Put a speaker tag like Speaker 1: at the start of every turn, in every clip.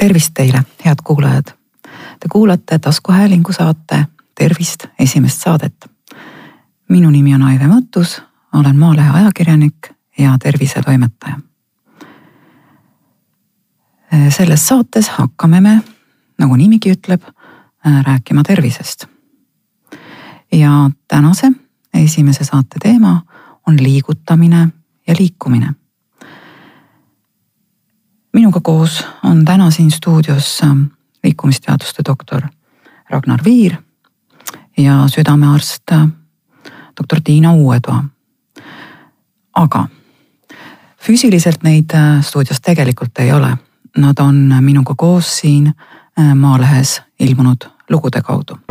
Speaker 1: tervist teile, head kuulajad. Te kuulate taskuhäälingu saate Tervist esimest saadet. minu nimi on Aive Mõttus, olen Maalehe ajakirjanik ja tervisetoimetaja. selles saates hakkame me, nagu nimigi ütleb, rääkima tervisest. ja tänase esimese saate teema on liigutamine ja liikumine minuga koos on täna siin stuudios ähm, liikumisteaduste doktor Ragnar Viir ja südamearst äh, doktor Tiina Uuetoa. aga füüsiliselt neid äh, stuudios tegelikult ei ole. Nad on minuga koos siin äh, Maalehes ilmunud lugude kaudu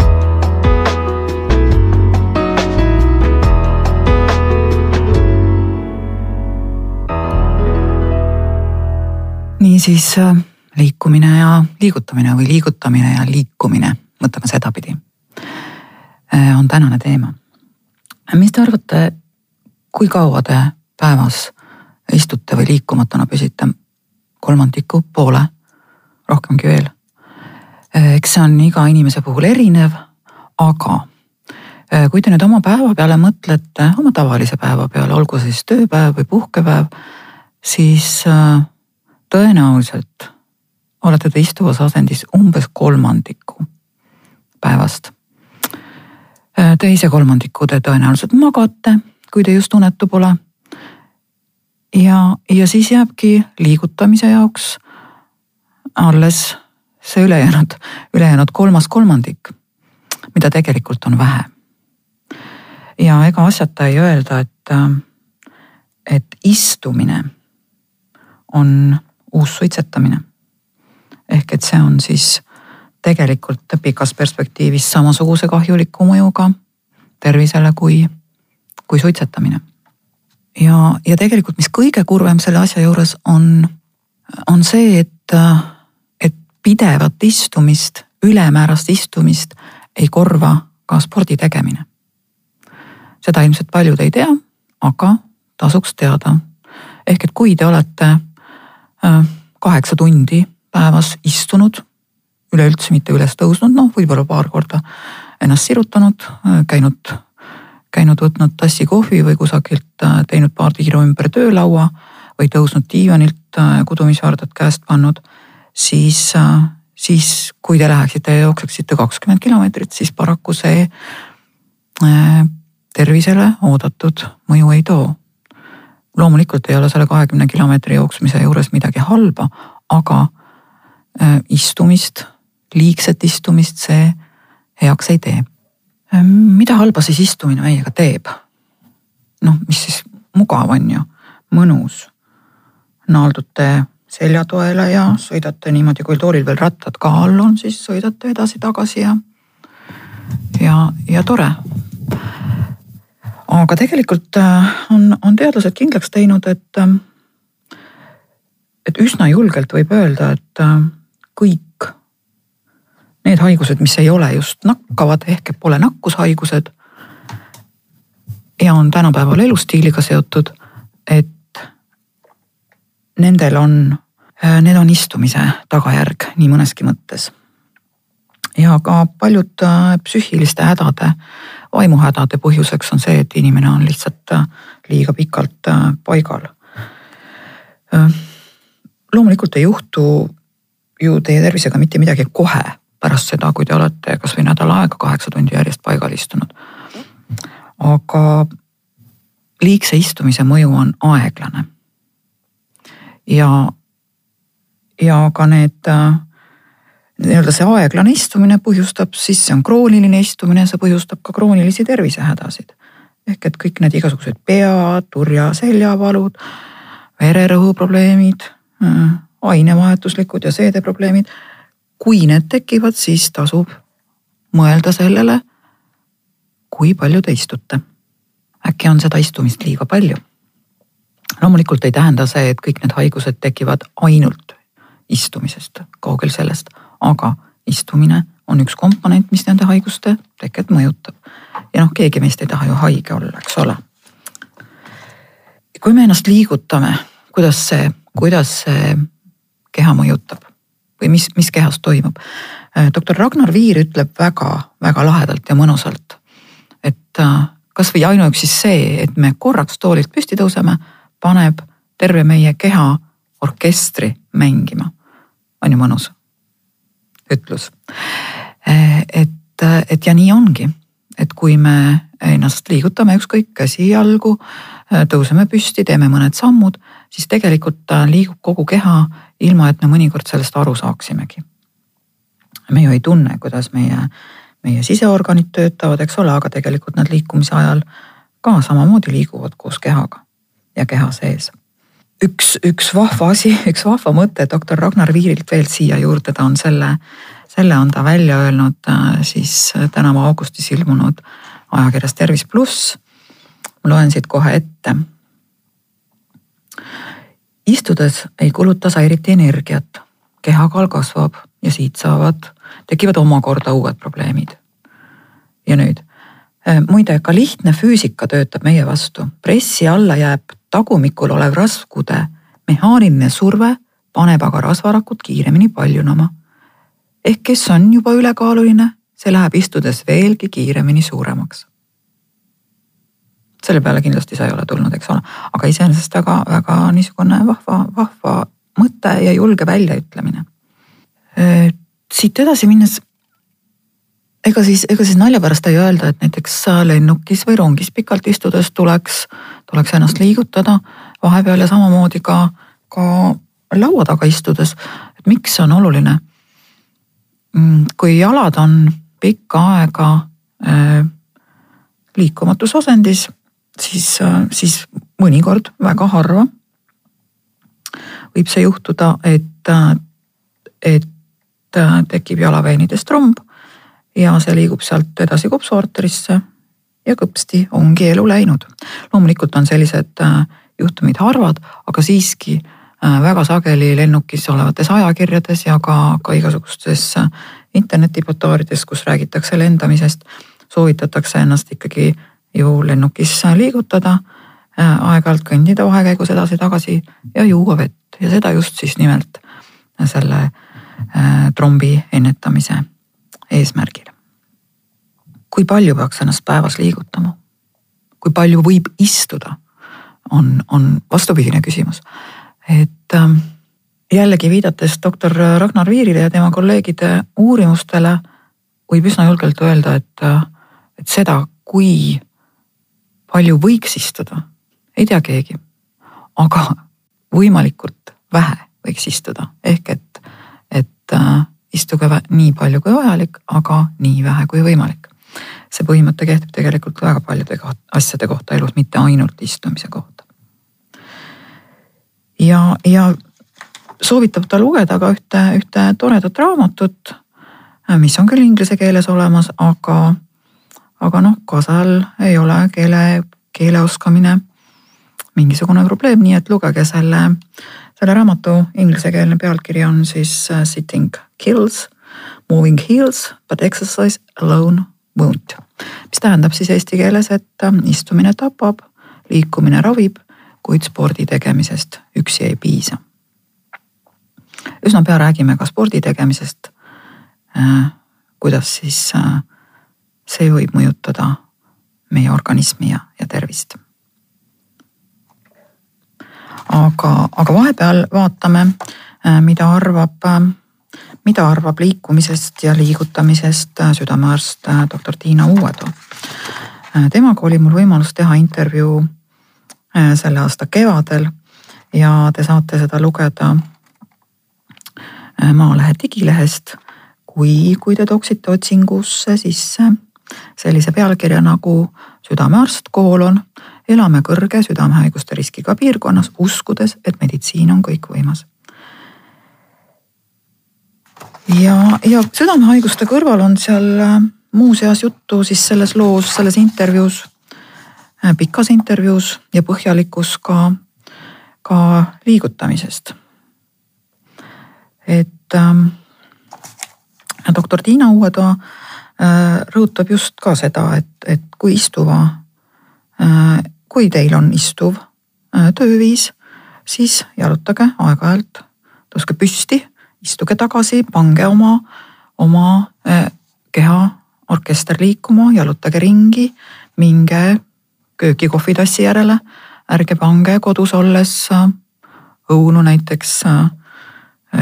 Speaker 1: niisiis äh, liikumine ja liigutamine või liigutamine ja liikumine, mõtleme sedapidi, äh, on tänane teema. mis te arvate, kui kaua te päevas istute või liikumatuna püsite? kolmandiku, poole, rohkemgi veel. Äh, eks see on iga inimese puhul erinev, aga kui te nüüd oma päeva peale mõtlete, oma tavalise päeva peale, olgu siis tööpäev või puhkepäev, siis tõenäoliselt olete te istuvas asendis umbes kolmandiku päevast. teise kolmandiku te tõenäoliselt magate, kui te just unetu pole. ja, ja siis jääbki liigutamise jaoks alles see ülejäänud, ülejäänud kolmas kolmandik, mida tegelikult on vähe. ja ega asjata ei öelda, et, et istumine on uus suitsetamine. ehk et see on siis tegelikult pikas perspektiivis samasuguse kahjuliku mõjuga tervisele kui, kui suitsetamine. ja, ja tegelikult, mis kõige kurvem selle asja juures on, on see, et, et pidevat istumist, ülemäärast istumist ei korva ka spordi tegemine. seda ilmselt paljud ei tea, aga tasuks teada. ehk et kui te olete kaheksa tundi päevas istunud, üleüldse mitte üles tõusnud, noh, võib-olla paar korda ennast sirutanud, äh, käinud, käinud võtnud tassi kohvi või kusagilt äh, teinud paar tiiru ümber töölaua või tõusnud diivanilt, kudumisvardad käest pannud, siis, siis kui te läheksite ja jookseksite kakskümmend kilomeetrit, siis paraku see tervisele oodatud mõju ei too loomulikult ei ole selle kahekümne kilomeetri jooksmise juures midagi halba, aga äh, istumist, liigset istumist see heaks ei tee. Äh, mida halba siis istumine meiega teeb? noh, mis siis mugav on ju, mõnus. naaldute seljatoele ja sõidate niimoodi, kui toolil veel rattad ka all on, siis sõidate edasi-tagasi ja, ja, ja tore aga tegelikult äh, on, on teadlased kindlaks teinud, et, äh, et üsna julgelt võib öelda, et äh, kõik need haigused, mis ei ole just nakkavad ehk pole nakkushaigused ja on tänapäeval elustiiliga seotud, et nendel on, need on istumise tagajärg nii mõneski mõttes. Ja ka paljud psüühiliste hädade vaimuhädade põhjuseks on see, et inimene on lihtsalt äh, liiga pikalt äh, paigal. Äh, loomulikult ei juhtu ju teie tervisega mitte midagi kohe pärast seda, kui te olete kasvõi nädal aega kaheksa tundi järjest paigal istunud. aga liigse istumise mõju on aeglane. ja, ja ka need nii-öelda see aeglane istumine põhjustab, siis see on krooniline istumine, see põhjustab ka kroonilisi tervisehädasid. ehk et kõik need igasugused pea, turja, seljavalud, vererõhuprobleemid, äh, ainevahetuslikud ja seedeprobleemid. kui need tekivad, siis tasub mõelda sellele, kui palju te istute. äkki on seda istumist liiga palju? loomulikult ei tähenda see, et kõik need haigused tekivad ainult istumisest, kaugel sellest aga istumine on üks komponent, mis nende haiguste teket mõjutab. ja noh, keegi meist ei taha ju haige olla, eks ole. kui me ennast liigutame, kuidas see, kuidas see keha mõjutab? või mis, mis kehas toimub. doktor Ragnar Viir ütleb väga-väga lahedalt ja mõnusalt, et kasvõi ainuüksi see, et me korraks toolilt püsti tõuseme, paneb terve meie keha orkestri mängima. on ju mõnus ütlus. et, et ja nii ongi, et kui me ennast liigutame ükskõik käsi-jalgu, tõuseme püsti, teeme mõned sammud, siis tegelikult liigub kogu keha, ilma et me mõnikord sellest aru saaksimegi. me ju ei tunne, kuidas meie, meie siseorganid töötavad, eks ole, aga tegelikult nad liikumise ajal ka samamoodi liiguvad koos kehaga ja keha sees üks, üks vahva asi, üks vahva mõte doktor Ragnar Viirilt veel siia juurde, ta on selle, selle on ta välja öelnud äh, siis tänavu augustis ilmunud ajakirjas Tervis pluss. ma loen siit kohe ette. istudes ei kuluta sa eriti energiat, kehakaal kasvab ja siit saavad, tekivad omakorda uued probleemid. ja nüüd äh, muide, ka lihtne füüsika töötab meie vastu, pressi alla jääb tagumikul olev rasvkude mehaaniline surve paneb aga rasvarakud kiiremini paljunema. ehk kes on juba ülekaaluline, see läheb istudes veelgi kiiremini suuremaks. selle peale kindlasti sa ei ole tulnud, eks ole, aga iseenesest väga-väga niisugune vahva, vahva mõte ja julge väljaütlemine. siit edasi minnes ega siis, ega siis nalja pärast ei öelda, et näiteks lennukis või rongis pikalt istudes tuleks, tuleks ennast liigutada vahepeal ja samamoodi ka, ka laua taga istudes. et miks see on oluline? Mm, kui jalad on pikka aega äh, liikumatus asendis, siis äh,, siis mõnikord väga harva võib see juhtuda, et, äh, et tekib jalaveenides tromb ja see liigub sealt edasi kopsuarterisse ja kõpsti ongi elu läinud. loomulikult on sellised äh, juhtumid harvad, aga siiski äh, väga sageli lennukis olevates ajakirjades ja ka, ka igasugustes äh, internetiportaalides, kus räägitakse lendamisest, soovitatakse ennast ikkagi ju lennukis liigutada, aeg-ajalt kõndida vahekäigus edasi-tagasi ja juua vett ja seda just siis nimelt selle trombi ennetamise eesmärgil. kui palju peaks ennast päevas liigutama? kui palju võib istuda? on, on vastupidine küsimus. et ähm, jällegi viidates doktor Ragnar Viirile ja tema kolleegide uurimustele, võib üsna julgelt öelda, et, et seda, kui palju võiks istuda, ei tea keegi. aga võimalikult vähe võiks istuda, ehk et, et äh, istuge nii palju kui vajalik, aga nii vähe kui võimalik. see põhimõte kehtib tegelikult väga paljude asjade kohta elus, mitte ainult istumise kohta. ja, ja soovitab ta lugeda ka ühte, ühte toredat raamatut, mis on küll inglise keeles olemas, aga, aga noh, kasal ei ole keele, keele oskamine mingisugune probleem, nii et lugege selle, selle raamatu inglisekeelne pealkiri on siis uh, Sitting kills, moving heals but exercise alone won't. mis tähendab siis eesti keeles, et uh, istumine tapab, liikumine ravib, kuid spordi tegemisest üksi ei piisa. üsna pea räägime ka spordi tegemisest. Uh, kuidas siis see võib mõjutada meie organismi ja, ja tervist aga, aga vahepeal vaatame, äh, mida arvab, äh, mida arvab liikumisest ja liigutamisest äh, südamearst doktor Tiina Uuetoo. temaga oli mul võimalus teha intervjuu selle aasta kevadel ja te saate seda lugeda Maalehe digilehest, kui, kui te tooksite otsingusse sisse sellise pealkirja nagu südamearst koolon elame kõrge südamehaiguste riskiga piirkonnas, uskudes, et meditsiin on kõikvõimas. ja, ja südamehaiguste kõrval on seal äh, muuseas juttu siis selles loos, selles intervjuus, äh, pikas intervjuus ja põhjalikus ka, ka liigutamisest. et ähm, doktor Tiina Uuetoa äh, rõhutab just ka seda, et, et kui istuva äh, kui teil on istuv äh, tööviis, siis jalutage aeg-ajalt, tõuske püsti istuge tagasi, pange oma, oma keha, orkester liikuma, jalutage ringi, minge kööki kohvitassi järele, ärge pange kodus olles õunu näiteks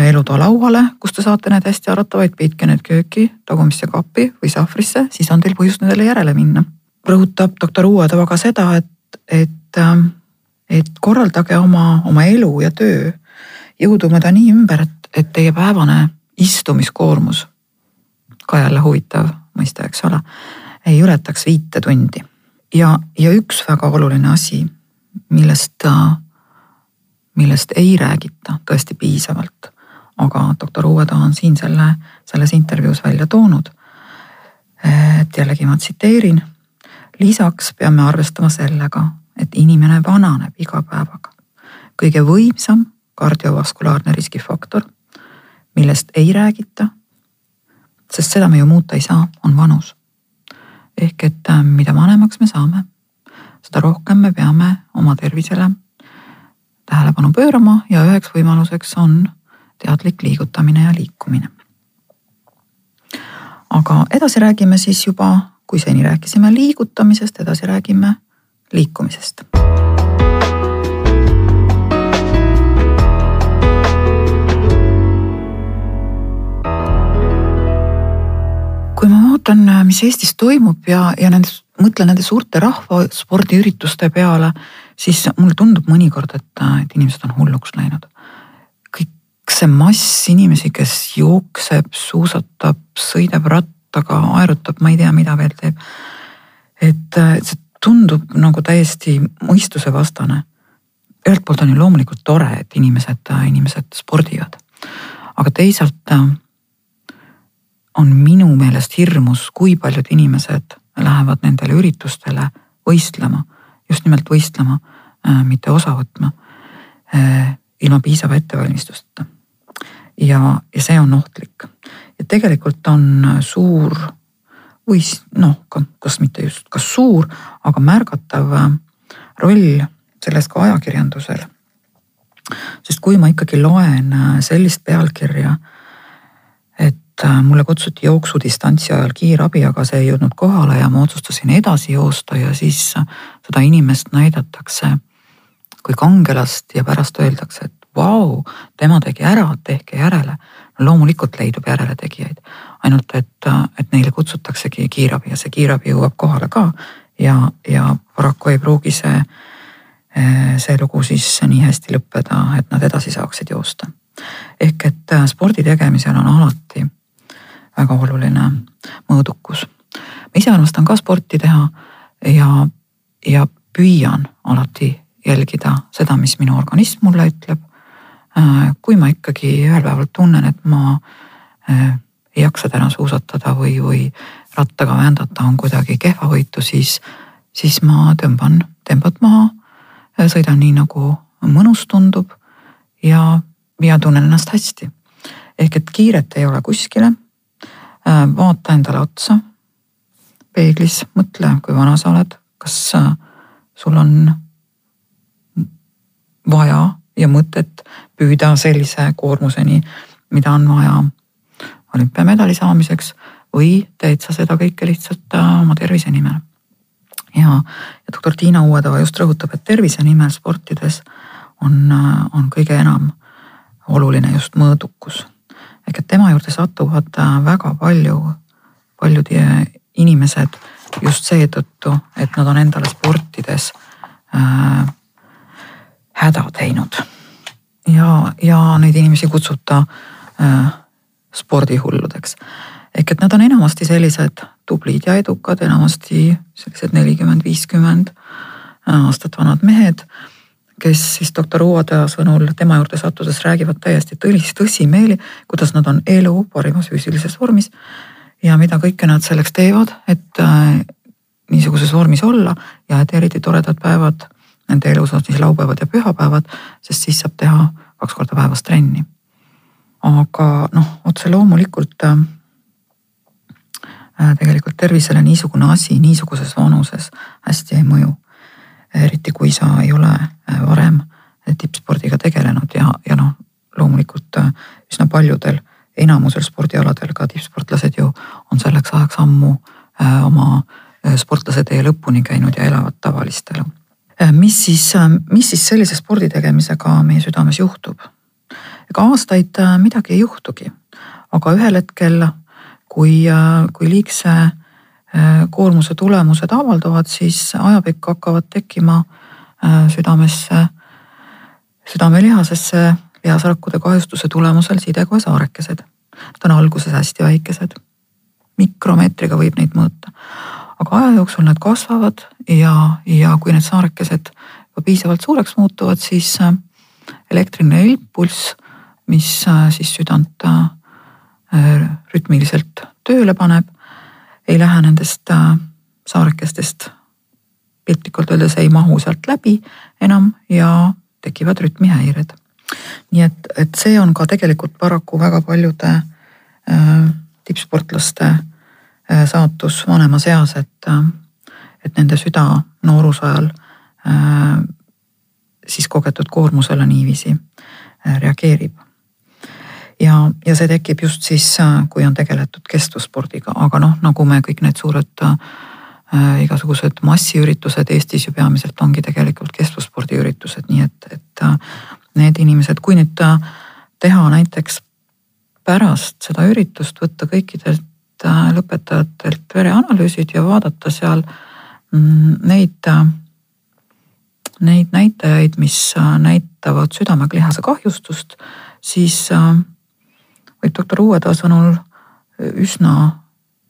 Speaker 1: elutoa lauale, kus te saate need hästi arvata, vaid peitke need kööki tagumisse kappi või sahvrisse, siis on teil põhjust nendele järele minna. rõhutab doktor Uuetava ka seda, et, et, ähm, et korraldage oma, oma elu ja töö jõudumööda nii ümber, et, et teie päevane istumiskoormus, ka jälle huvitav mõiste, eks ole, ei ületaks viite tundi. ja, ja üks väga oluline asi, millest, millest ei räägita tõesti piisavalt aga doktor Uuetoo on siin selle, selles intervjuus välja toonud. et jällegi ma tsiteerin. Lisaks peame arvestama sellega, et inimene vananeb iga päevaga. kõige võimsam kardiovaskulaarne riskifaktor, millest ei räägita, sest seda me ju muuta ei saa, on vanus. ehk et äh, mida vanemaks me saame, seda rohkem me peame oma tervisele tähelepanu pöörama ja üheks võimaluseks on teadlik liigutamine ja liikumine. aga edasi räägime siis juba, kui seni rääkisime liigutamisest, edasi räägime liikumisest. kui ma vaatan, mis Eestis toimub ja, ja nendes, mõtlen nende suurte rahvaspordiürituste peale, siis mulle tundub mõnikord, et, et inimesed on hulluks läinud see mass inimesi, kes jookseb, suusatab, sõidab rattaga, aerutab, ma ei tea, mida veel teeb. et see tundub nagu täiesti mõistusevastane. ühelt poolt on ju loomulikult tore, et inimesed, inimesed spordivad. aga teisalt on minu meelest hirmus, kui paljud inimesed lähevad nendele üritustele võistlema, just nimelt võistlema, mitte osa võtma ilma piisava ettevalmistusteta ja, ja see on ohtlik. Ja tegelikult on suur või noh, kas mitte just, kas suur, aga märgatav roll selles ka ajakirjandusel. sest kui ma ikkagi loen sellist pealkirja, et mulle kutsuti jooksudistantsi ajal kiirabi, aga see ei jõudnud kohale ja ma otsustasin edasi joosta ja siis seda inimest näidatakse kui kangelast ja pärast öeldakse, et vau, tema tegi ära, tehke järele. loomulikult leidub järeletegijaid, ainult et, et neile kutsutaksegi kiirabi ja see kiirabi jõuab kohale ka ja, ja paraku ei pruugi see, see lugu siis nii hästi lõppeda, et nad edasi saaksid joosta. ehk et spordi tegemisel on alati väga oluline mõõdukus. ma ise armastan ka sporti teha ja, ja püüan alati jälgida seda, mis minu organism mulle ütleb kui ma ikkagi ühel päeval tunnen, et ma äh, ei jaksa täna suusatada või, või rattaga vändata on kuidagi kehvavõitu, siis, siis ma tõmban tempot maha, äh, sõidan nii nagu mõnus tundub ja, ja tunnen ennast hästi. ehk et kiiret ei ole kuskile. vaata endale otsa peeglis, mõtle, kui vana sa oled, kas sul on vaja ja mõtet püüda sellise koormuseni, mida on vaja olümpiamedali saamiseks või teed sa seda kõike lihtsalt äh, oma tervise nimel. ja, ja doktor Tiina Uuetava just rõhutab, et tervise nimel sportides on, äh, on kõige enam oluline just mõõdukus. ehk et tema juurde satuvad äh, väga palju, paljud inimesed just seetõttu, et nad on endale sportides äh, häda teinud ja, ja neid inimesi kutsuta äh, spordihulludeks. ehk et nad on enamasti sellised tublid ja edukad, enamasti sellised nelikümmend, viiskümmend äh, aastat vanad mehed, kes siis doktor Uuataja sõnul tema juurde sattudes räägivad täiesti tõlis, tõsimeeli, kuidas nad on elu parimas füüsilises vormis ja mida kõike nad selleks teevad, et äh, niisuguses vormis olla ja et eriti toredad päevad nende elus on siis laupäevad ja pühapäevad, sest siis saab teha kaks korda päevas trenni. aga noh, otse loomulikult äh, tegelikult tervisele niisugune asi niisuguses vanuses hästi ei mõju. eriti kui sa ei ole äh, varem tippspordiga tegelenud ja, ja noh, loomulikult üsna paljudel, enamusel spordialadel ka tippsportlased ju on selleks ajaks ammu oma sportlase tee lõpuni käinud ja elavad tavalist elu. Mis siis, mis siis sellise spordi tegemisega meie südames juhtub? ega aastaid midagi ei juhtugi, aga ühel hetkel, kui, kui liigse koormuse tulemused avalduvad, siis ajapikku hakkavad tekkima südamesse, südamelihasesse lihasrakkude kahjustuse tulemusel sidekoesaarekesed. Need on alguses hästi väikesed, mikromeetriga võib neid mõõta aga aja jooksul nad kasvavad ja, ja kui need saarekesed juba piisavalt suureks muutuvad, siis äh, elektriline impulss, mis äh, siis südant äh, rütmiliselt tööle paneb, ei lähe nendest saarekestest piltlikult öeldes ei mahu sealt läbi enam ja tekivad rütmihäired. nii et, et see on ka tegelikult paraku väga paljude äh, tippsportlaste saatus vanemas eas, et, äh, et nende süda noorusajal äh, siis kogetud koormusele niiviisi reageerib. ja, ja see tekib just siis, kui on tegeletud kestvusspordiga, aga noh, nagu me kõik need suured äh, igasugused massiüritused Eestis ju peamiselt ongi tegelikult kestvusspordiüritused, nii et, et need inimesed, kui nüüd teha näiteks pärast seda üritust võtta kõikidelt Äh, lõpetajatelt vereanalüüsid ja vaadata seal mm, neid, äh, neid näitajaid, mis äh, näitavad südameklihase kahjustust, siis võib doktor Uuetoo sõnul üsna,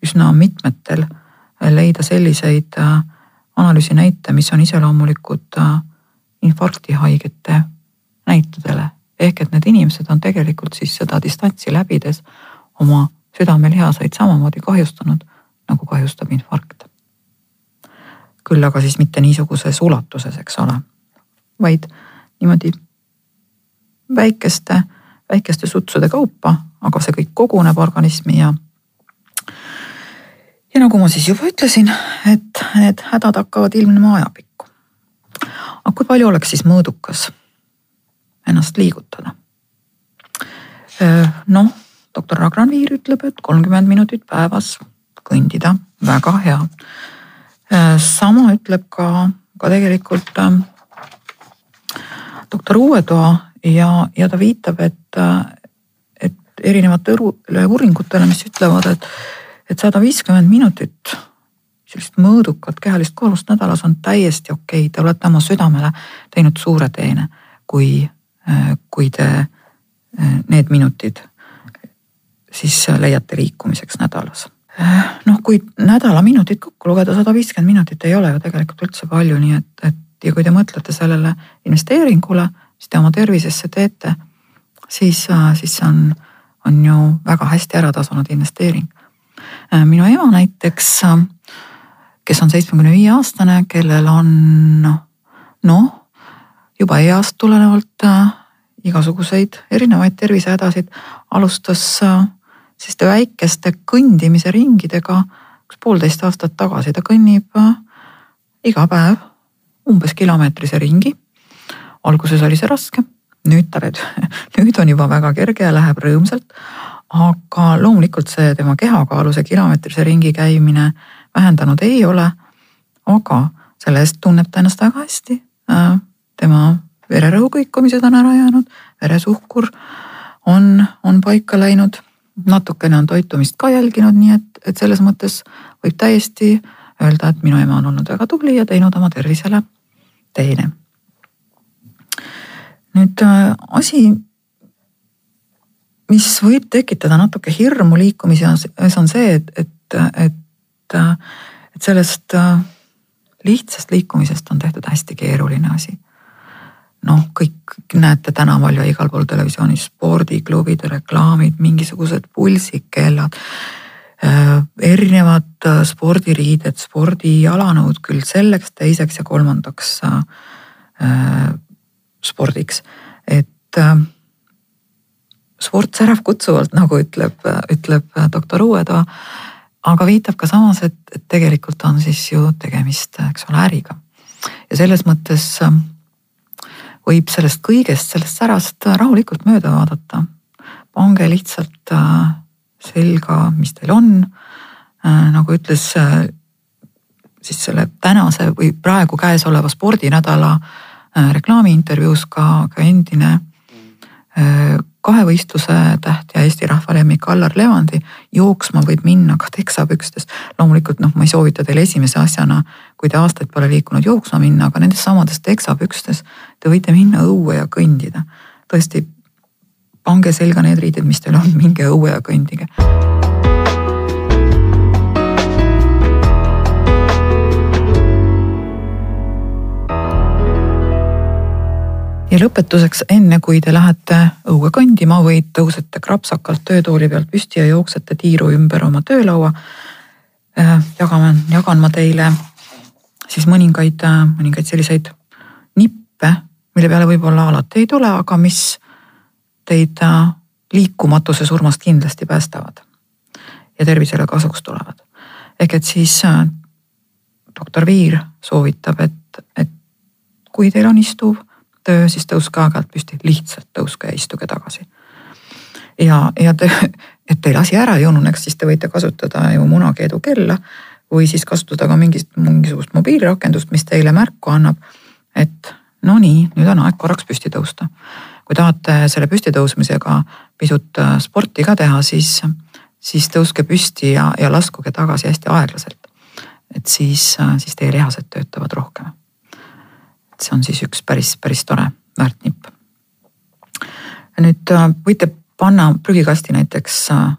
Speaker 1: üsna mitmetel leida selliseid analüüsi näite, mis on iseloomulikud infarktihaigete näitudele. ehk et need inimesed on tegelikult siis seda distantsi läbides oma südamelihaseid samamoodi kahjustanud, nagu kahjustab infarkt. küll aga siis mitte niisuguses ulatuses, eks ole, vaid niimoodi väikeste, väikeste sutsude kaupa, aga see kõik koguneb organismi ja ja nagu ma siis juba ütlesin, et need hädad hakkavad ilmnema ajapikku. aga kui palju oleks siis mõõdukas ennast liigutada? noh doktor Ragnar Viir ütleb, et kolmkümmend minutit päevas kõndida, väga hea. Äh, sama ütleb ka, ka tegelikult äh, doktor Uuetoa ja, ja ta viitab, et, äh, et erinevatele uuringutele, mis ütlevad, et, et sada viiskümmend minutit sellist mõõdukat kehalist koormust nädalas on täiesti okei okay., te olete oma südamele teinud suure teene, kui, kui te need minutid siis leiate liikumiseks nädalas. noh, kui nädala minutid kokku lugeda, sada viiskümmend minutit ei ole ju tegelikult üldse palju, nii et, et ja kui te mõtlete sellele investeeringule, mis te oma tervisesse teete, siis, siis see on, on ju väga hästi ära tasunud investeering. minu ema näiteks, kes on seitsmekümne viie aastane, kellel on noh, juba east tulenevalt igasuguseid erinevaid tervisehädasid, alustas selliste väikeste kõndimise ringidega üks poolteist aastat tagasi, ta kõnnib äh, iga päev umbes kilomeetrise ringi. alguses oli see raske, nüüd ta nüüd, nüüd on juba väga kerge ja läheb rõõmsalt. aga loomulikult see tema kehakaalu, see kilomeetrise ringi käimine vähendanud ei ole. aga selle eest tunneb ta ennast väga hästi. Äh, tema vererõhu kõikumised on ära jäänud, veresuhkur on, on paika läinud natukene on toitumist ka jälginud, nii et, et selles mõttes võib täiesti öelda, et minu ema on olnud väga tubli ja teinud oma tervisele teene. nüüd äh, asi, mis võib tekitada natuke hirmu liikumise ees on see, et, et, et, et sellest äh, lihtsast liikumisest on tehtud hästi keeruline asi noh, kõik näete tänaval ja igal pool televisioonis spordiklubid, reklaamid, mingisugused pulsikellad äh,. erinevad äh, spordiriided, spordijalanõud küll selleks, teiseks ja kolmandaks äh, spordiks, et äh, sport särab kutsuvalt, nagu ütleb, ütleb doktor Uuetoa. aga viitab ka samas, et, et tegelikult on siis ju tegemist, eks ole, äriga. ja selles mõttes äh, võib sellest kõigest, sellest särast rahulikult mööda vaadata. pange lihtsalt äh, selga, mis teil on. Äh, nagu ütles äh, siis selle tänase või praegu käesoleva spordinädala reklaamiintervjuus ka, ka endine kahevõistluse täht ja Eesti rahva lemmik Allar Levandi. jooksma võib minna ka teksapükstes. loomulikult noh, ma ei soovita teile esimese asjana, kui te aastaid pole liikunud jooksma minna, aga nendes samades teksapükstes te võite minna õue ja kõndida. tõesti, pange selga need riided, mis teil on, minge õue ja kõndige ja lõpetuseks, enne kui te lähete õue kõndima või tõusete krapsakalt töötooli pealt püsti ja jooksete tiiru ümber oma töölaua. Äh, jagame, jagan ma teile siis mõningaid, äh, mõningaid selliseid nippe, mille peale võib-olla alati ei tule, aga mis teid äh, liikumatuse surmast kindlasti päästavad ja tervisele kasuks tulevad. ehk et siis doktor Viir soovitab, et, et kui teil on istuv töö, siis tõuske aeg-ajalt püsti, lihtsalt tõuske ja istuge tagasi. ja, ja te, et teil asi ära ei ununeks, siis te võite kasutada ju munakeedu kella või siis kasutada ka mingit, mingisugust mobiilirakendust, mis teile märku annab, et no nii, nüüd on aeg korraks püsti tõusta. kui tahate selle püsti tõusmisega pisut äh, sporti ka teha, siis, siis tõuske püsti ja, ja laskuge tagasi hästi aeglaselt. et siis, äh, siis teie lihased töötavad rohkem see on siis üks päris, päris tore väärtnipp. nüüd äh, võite panna prügikasti näiteks äh,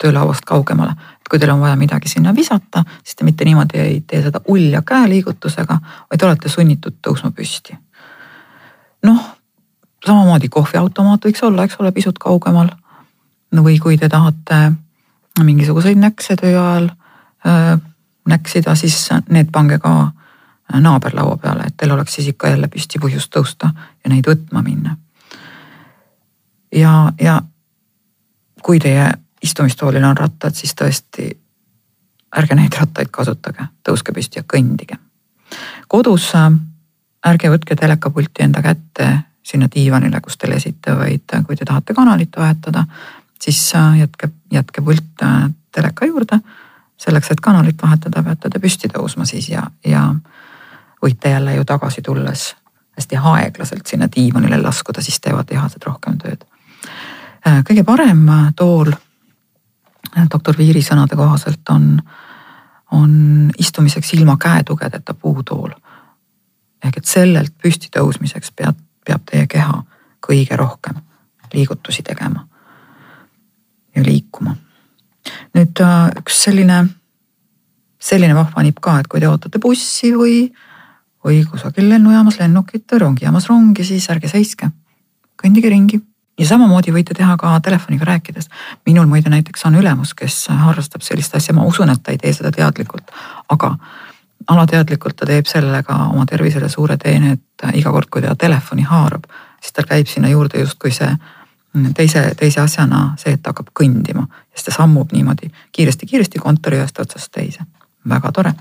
Speaker 1: töölauast kaugemale, et kui teil on vaja midagi sinna visata, siis te mitte niimoodi ei tee seda ulja käeliigutusega, vaid olete sunnitud tõusma püsti. noh, samamoodi kohviautomaat võiks olla, eks ole, pisut kaugemal. või kui te tahate mingisuguseid näkse töö ajal äh, näksida, siis need pange ka naaberlaua peale, et teil oleks siis ikka jälle püsti põhjust tõusta ja neid võtma minna. ja, ja kui teie istumistoolil on rattad, siis tõesti ärge neid rattaid kasutage, tõuske püsti ja kõndige. kodus äh, ärge võtke telekapulti enda kätte sinna diivanile, kus te lesite, vaid äh, kui te tahate kanalit vahetada, siis äh, jätke, jätke pult teleka juurde. selleks, et kanalit vahetada, peate te püsti tõusma siis ja, ja võite jälle ju tagasi tulles hästi aeglaselt sinna diivanile laskuda, siis teevad lihased rohkem tööd. Äh, kõige parem äh, tool äh, doktor Viiri sõnade kohaselt on, on istumiseks ilma käetugedeta puutool. ehk et sellelt püsti tõusmiseks peab, peab teie keha kõige rohkem liigutusi tegema ja liikuma. nüüd üks selline, selline vahva nipp ka, et kui te ootate bussi või või kusagil lennujaamas lennukit rongijaamas rongi, siis ärge seiske, kõndige ringi. Ja samamoodi võite teha ka telefoniga rääkides. minul muide näiteks on ülemus, kes harrastab sellist asja, ma usun, et ta ei tee seda teadlikult, aga alateadlikult ta teeb sellega oma tervisele suure teene, et iga kord, kui ta telefoni haarab, siis tal käib sinna juurde justkui see teise, teise asjana see, et ta hakkab kõndima, siis ta sammub niimoodi kiiresti-kiiresti kontori ühest otsast teise. väga tore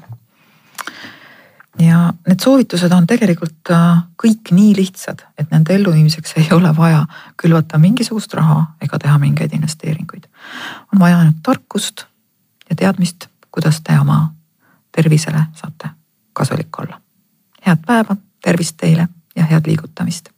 Speaker 1: ja need soovitused on tegelikult äh, kõik nii lihtsad, et nende elluviimiseks ei ole vaja külvata mingisugust raha ega teha mingeid investeeringuid. on vaja ainult tarkust ja teadmist, kuidas te oma tervisele saate kasulik olla. head päeva, tervist teile ja head liigutamist